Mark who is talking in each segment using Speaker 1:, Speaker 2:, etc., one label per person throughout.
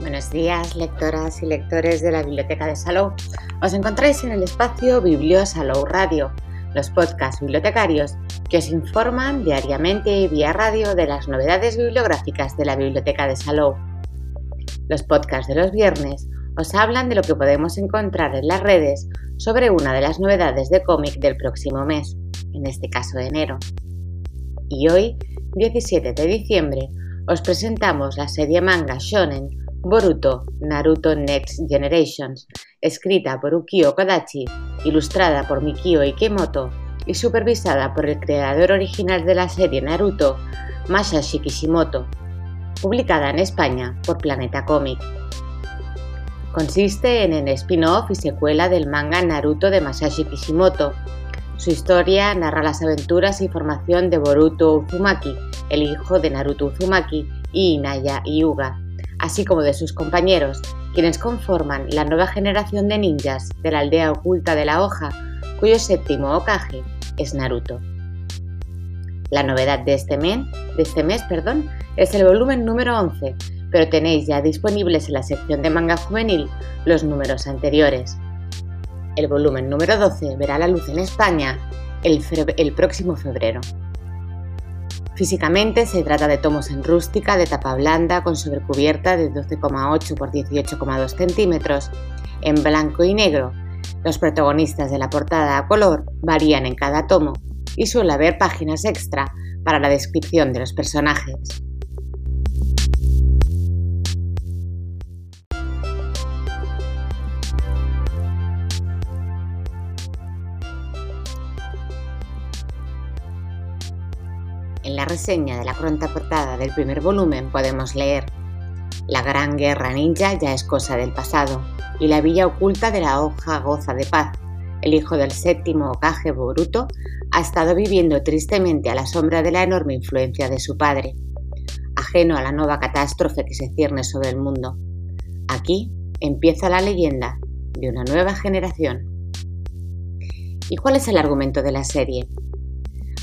Speaker 1: Buenos días, lectoras y lectores de la Biblioteca de Salou. Os encontráis en el espacio Biblio Salou Radio, los podcasts bibliotecarios que os informan diariamente y vía radio de las novedades bibliográficas de la Biblioteca de Salou. Los podcasts de los viernes os hablan de lo que podemos encontrar en las redes sobre una de las novedades de cómic del próximo mes, en este caso de enero. Y hoy, 17 de diciembre, os presentamos la serie manga shonen Boruto Naruto Next Generations, escrita por Ukio Kodachi, ilustrada por Mikio Ikemoto y supervisada por el creador original de la serie Naruto, Masashi Kishimoto, publicada en España por Planeta Comic. Consiste en el spin-off y secuela del manga Naruto de Masashi Kishimoto. Su historia narra las aventuras y formación de Boruto Uzumaki, el hijo de Naruto Uzumaki, y Inaya Hyuga, así como de sus compañeros, quienes conforman la nueva generación de ninjas de la aldea oculta de la hoja, cuyo séptimo Okage es Naruto. La novedad de este mes, de este mes perdón, es el volumen número 11, pero tenéis ya disponibles en la sección de manga juvenil los números anteriores. El volumen número 12 verá la luz en España el próximo febrero. Físicamente se trata de tomos en rústica de tapa blanda con sobrecubierta de 12,8 por 18,2 centímetros, en blanco y negro. Los protagonistas de la portada a color varían en cada tomo y suele haber páginas extra para la descripción de los personajes. Reseña de la pronta portada del primer volumen podemos leer La gran guerra ninja ya es cosa del pasado y la villa oculta de la hoja goza de paz. El hijo del séptimo Okage Boruto ha estado viviendo tristemente a la sombra de la enorme influencia de su padre, ajeno a la nueva catástrofe que se cierne sobre el mundo. Aquí empieza la leyenda de una nueva generación. ¿Y cuál es el argumento de la serie?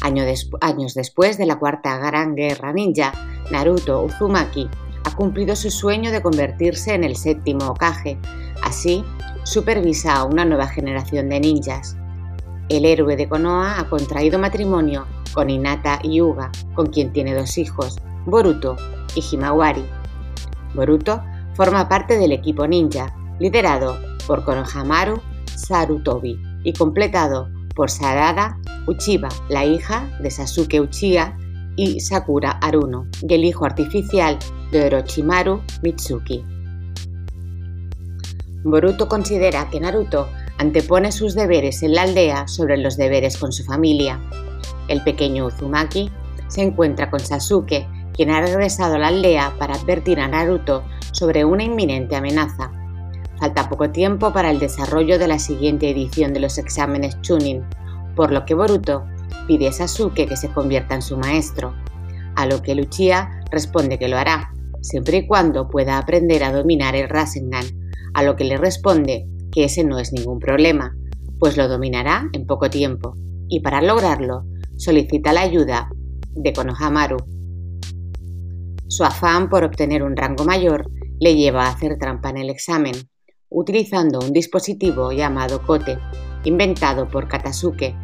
Speaker 1: Años después de la cuarta gran guerra ninja, Naruto Uzumaki ha cumplido su sueño de convertirse en el séptimo Okage. Así, supervisa a una nueva generación de ninjas. El héroe de Konoha ha contraído matrimonio con Hinata Hyuga, con quien tiene dos hijos, Boruto y Himawari. Boruto forma parte del equipo ninja, liderado por Konohamaru Sarutobi y completado por Sarada Uchiba, la hija de Sasuke Uchiha y Sakura Aruno, y el hijo artificial de Orochimaru Mitsuki. Boruto considera que Naruto antepone sus deberes en la aldea sobre los deberes con su familia. El pequeño Uzumaki se encuentra con Sasuke, quien ha regresado a la aldea para advertir a Naruto sobre una inminente amenaza. Falta poco tiempo para el desarrollo de la siguiente edición de los exámenes Chunin, por lo que Boruto pide a Sasuke que se convierta en su maestro, a lo que Luchia responde que lo hará, siempre y cuando pueda aprender a dominar el Rasengan, a lo que le responde que ese no es ningún problema, pues lo dominará en poco tiempo, y para lograrlo solicita la ayuda de Konohamaru. Su afán por obtener un rango mayor le lleva a hacer trampa en el examen, utilizando un dispositivo llamado Kote, inventado por Katasuke,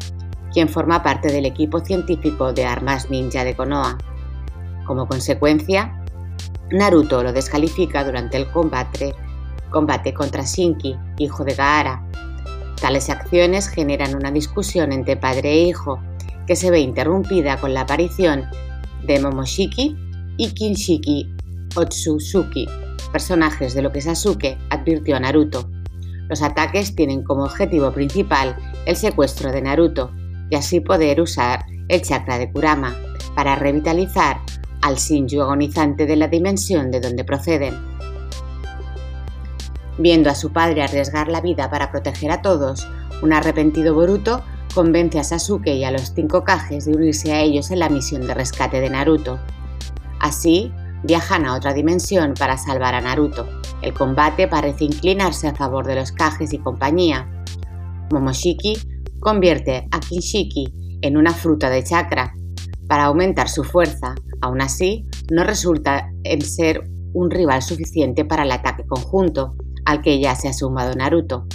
Speaker 1: quien forma parte del equipo científico de armas ninja de Konoha. Como consecuencia, Naruto lo descalifica durante el combate, combate contra Shinki, hijo de Gaara. Tales acciones generan una discusión entre padre e hijo, que se ve interrumpida con la aparición de Momoshiki y Kinshiki Otsutsuki, personajes de lo que Sasuke advirtió a Naruto. Los ataques tienen como objetivo principal el secuestro de Naruto y así poder usar el chakra de Kurama para revitalizar al Shinju agonizante de la dimensión de donde proceden. Viendo a su padre arriesgar la vida para proteger a todos, un arrepentido Boruto convence a Sasuke y a los cinco Kages de unirse a ellos en la misión de rescate de Naruto. Así, viajan a otra dimensión para salvar a Naruto. El combate parece inclinarse a favor de los Kages y compañía. Momoshiki convierte a Kinshiki en una fruta de chakra para aumentar su fuerza. Aún así, no resulta en ser un rival suficiente para el ataque conjunto, al que ya se ha sumado Naruto.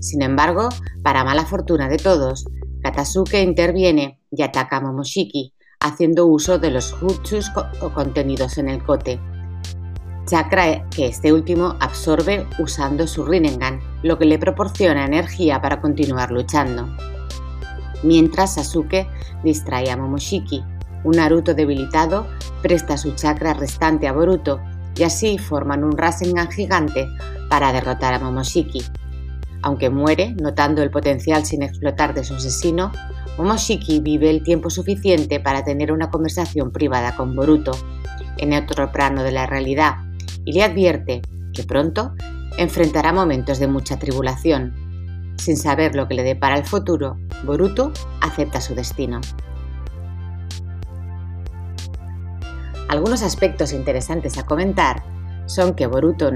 Speaker 1: Sin embargo, para mala fortuna de todos, Katasuke interviene y ataca a Momoshiki, haciendo uso de los jutsus contenidos en el kote. Chakra que este último absorbe usando su Rinnegan, lo que le proporciona energía para continuar luchando. Mientras Sasuke distrae a Momoshiki, un Naruto debilitado presta su chakra restante a Boruto y así forman un Rasengan gigante para derrotar a Momoshiki, aunque muere, notando el potencial sin explotar de su asesino, Momoshiki vive el tiempo suficiente para tener una conversación privada con Boruto, en otro plano de la realidad, y le advierte que pronto enfrentará momentos de mucha tribulación. Sin saber lo que le depara el futuro, Boruto acepta su destino. Algunos aspectos interesantes a comentar son que Boruto,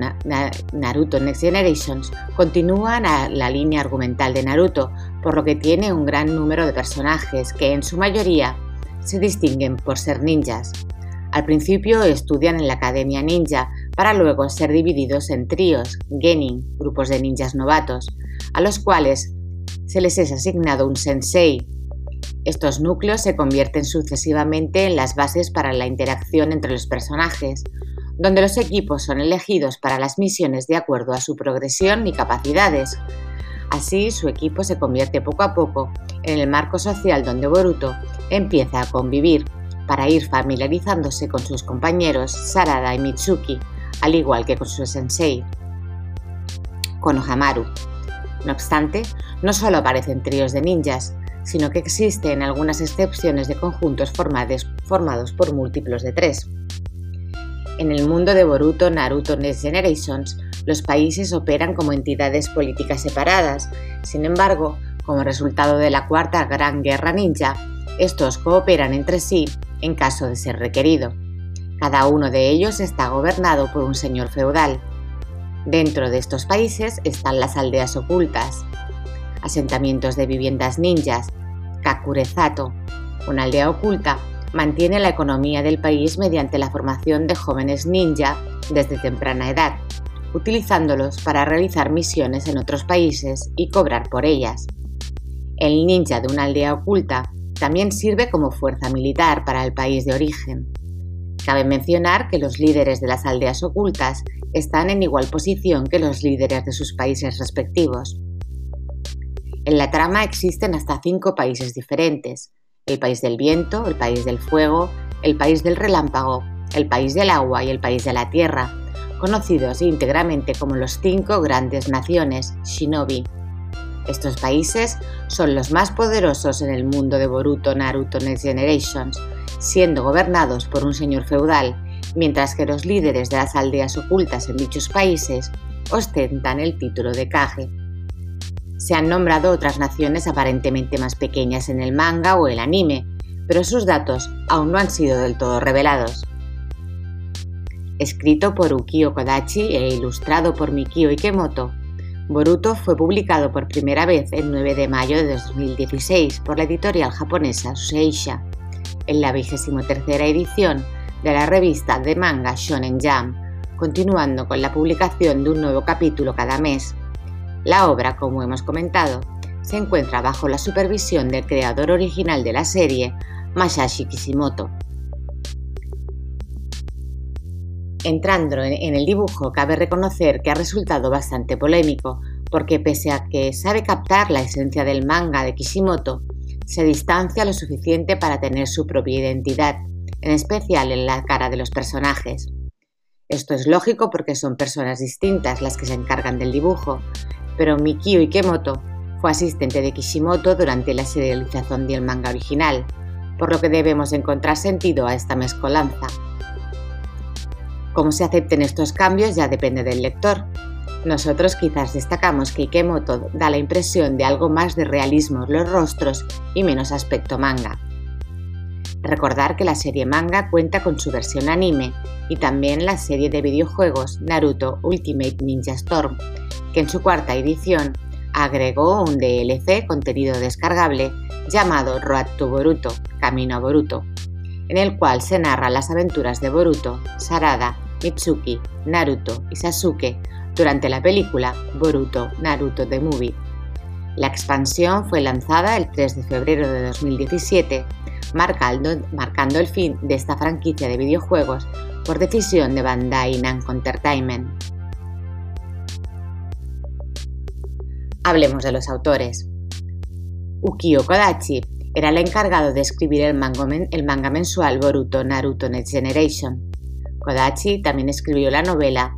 Speaker 1: Naruto Next Generations continúan a la línea argumental de Naruto, por lo que tiene un gran número de personajes que en su mayoría se distinguen por ser ninjas. Al principio estudian en la Academia Ninja para luego ser divididos en tríos, genin, grupos de ninjas novatos, a los cuales se les es asignado un sensei. Estos núcleos se convierten sucesivamente en las bases para la interacción entre los personajes, donde los equipos son elegidos para las misiones de acuerdo a su progresión y capacidades. Así, su equipo se convierte poco a poco en el marco social donde Boruto empieza a convivir para ir familiarizándose con sus compañeros Sarada y Mitsuki, al igual que con su sensei, Konohamaru. No obstante, no solo aparecen tríos de ninjas, sino que existen algunas excepciones de conjuntos formados por múltiplos de tres. En el mundo de Boruto, Naruto Next Generations, los países operan como entidades políticas separadas. Sin embargo, como resultado de la Cuarta Gran Guerra Ninja, estos cooperan entre sí en caso de ser requerido. Cada uno de ellos está gobernado por un señor feudal. Dentro de estos países están las aldeas ocultas, asentamientos de viviendas ninjas, Kakurezato, una aldea oculta mantiene la economía del país mediante la formación de jóvenes ninja desde temprana edad, utilizándolos para realizar misiones en otros países y cobrar por ellas. El ninja de una aldea oculta también sirve como fuerza militar para el país de origen. Cabe mencionar que los líderes de las aldeas ocultas están en igual posición que los líderes de sus países respectivos. En la trama existen hasta cinco países diferentes, el país del viento, el país del fuego, el país del relámpago, el país del agua y el país de la tierra, conocidos íntegramente como los cinco grandes naciones Shinobi. Estos países son los más poderosos en el mundo de Boruto Naruto Next Generations, siendo gobernados por un señor feudal, mientras que los líderes de las aldeas ocultas en dichos países ostentan el título de Kage. Se han nombrado otras naciones aparentemente más pequeñas en el manga o el anime, pero sus datos aún no han sido del todo revelados. Escrito por Ukio Kodachi e ilustrado por Mikio Ikemoto, Boruto fue publicado por primera vez el 9 de mayo de 2016 por la editorial japonesa Shueisha, en la 23 edición de la revista de manga Shonen Jump, continuando con la publicación de un nuevo capítulo cada mes. La obra, como hemos comentado, se encuentra bajo la supervisión del creador original de la serie, Masashi Kishimoto. Entrando en el dibujo, cabe reconocer que ha resultado bastante polémico, porque pese a que sabe captar la esencia del manga de Kishimoto, se distancia lo suficiente para tener su propia identidad, en especial en la cara de los personajes. Esto es lógico porque son personas distintas las que se encargan del dibujo, pero Mikio Ikemoto fue asistente de Kishimoto durante la serialización del manga original, por lo que debemos encontrar sentido a esta mezcolanza. Cómo se acepten estos cambios ya depende del lector. Nosotros quizás destacamos que Ikemoto da la impresión de algo más de realismo en los rostros y menos aspecto manga. Recordar que la serie manga cuenta con su versión anime y también la serie de videojuegos Naruto Ultimate Ninja Storm, que en su cuarta edición agregó un DLC contenido descargable llamado Road to Boruto, Camino a Boruto, en el cual se narran las aventuras de Boruto, Sarada Mitsuki, Naruto y Sasuke durante la película Boruto Naruto The Movie. La expansión fue lanzada el 3 de febrero de 2017, marcando, marcando el fin de esta franquicia de videojuegos por decisión de Bandai Namco Entertainment. Hablemos de los autores. Ukio Kodachi era el encargado de escribir el manga, mensual Boruto Naruto Next Generation. Kodachi también escribió la novela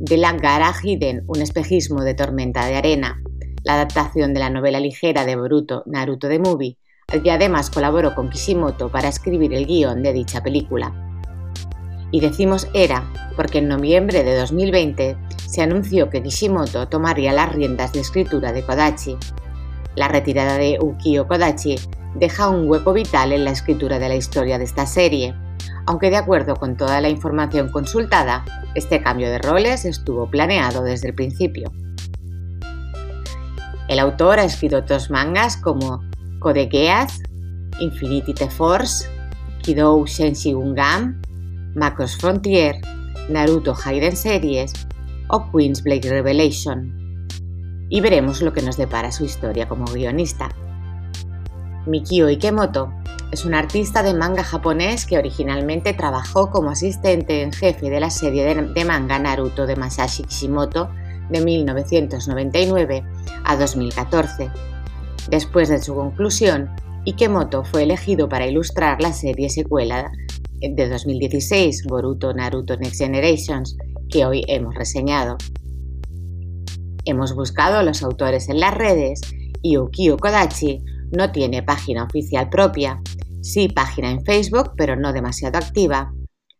Speaker 1: de la Gara Hiden, un espejismo de tormenta de arena, la adaptación de la novela ligera de Boruto Naruto The Movie, y además colaboró con Kishimoto para escribir el guion de dicha película. Y decimos era porque en noviembre de 2020 se anunció que Kishimoto tomaría las riendas de escritura de Kodachi. La retirada de Ukio Kodachi deja un hueco vital en la escritura de la historia de esta serie, aunque de acuerdo con toda la información consultada, este cambio de roles estuvo planeado desde el principio. El autor ha escrito otros mangas como Code Geass, Infinity The Force, Kidou Shenshi Gungam, Macross Frontier, Naruto Hayden Series o Queen's Blade Revelation. Y veremos lo que nos depara su historia como guionista. Mikio Ikemoto es un artista de manga japonés que originalmente trabajó como asistente en jefe de la serie de manga Naruto de Masashi Kishimoto de 1999 a 2014. Después de su conclusión, Ikemoto fue elegido para ilustrar la serie secuela de 2016 Boruto Naruto Next Generations que hoy hemos reseñado. Hemos buscado a los autores en las redes y Ukio Kodachi no tiene página oficial propia, sí página en Facebook pero no demasiado activa,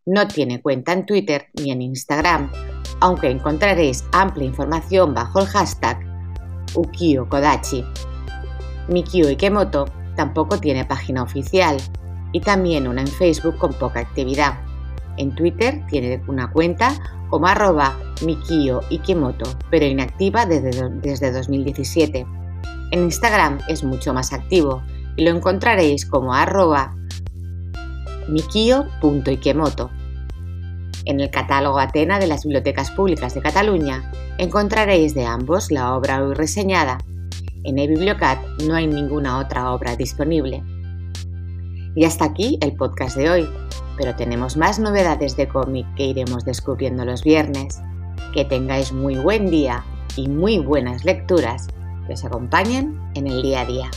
Speaker 1: no tiene cuenta en Twitter ni en Instagram, aunque encontraréis amplia información bajo el hashtag Ukio Kodachi. Mikio Ikemoto tampoco tiene página oficial y también una en Facebook con poca actividad. En Twitter tiene una cuenta como arroba Mikio Ikemoto, pero inactiva desde, desde 2017. En Instagram es mucho más activo y lo encontraréis como arroba mikio.ikemoto. En el catálogo Atena de las Bibliotecas Públicas de Cataluña encontraréis de ambos la obra hoy reseñada. En eBibliocat no hay ninguna otra obra disponible. Y hasta aquí el podcast de hoy, pero tenemos más novedades de cómic que iremos descubriendo los viernes. Que tengáis muy buen día y muy buenas lecturas que os acompañen en el día a día.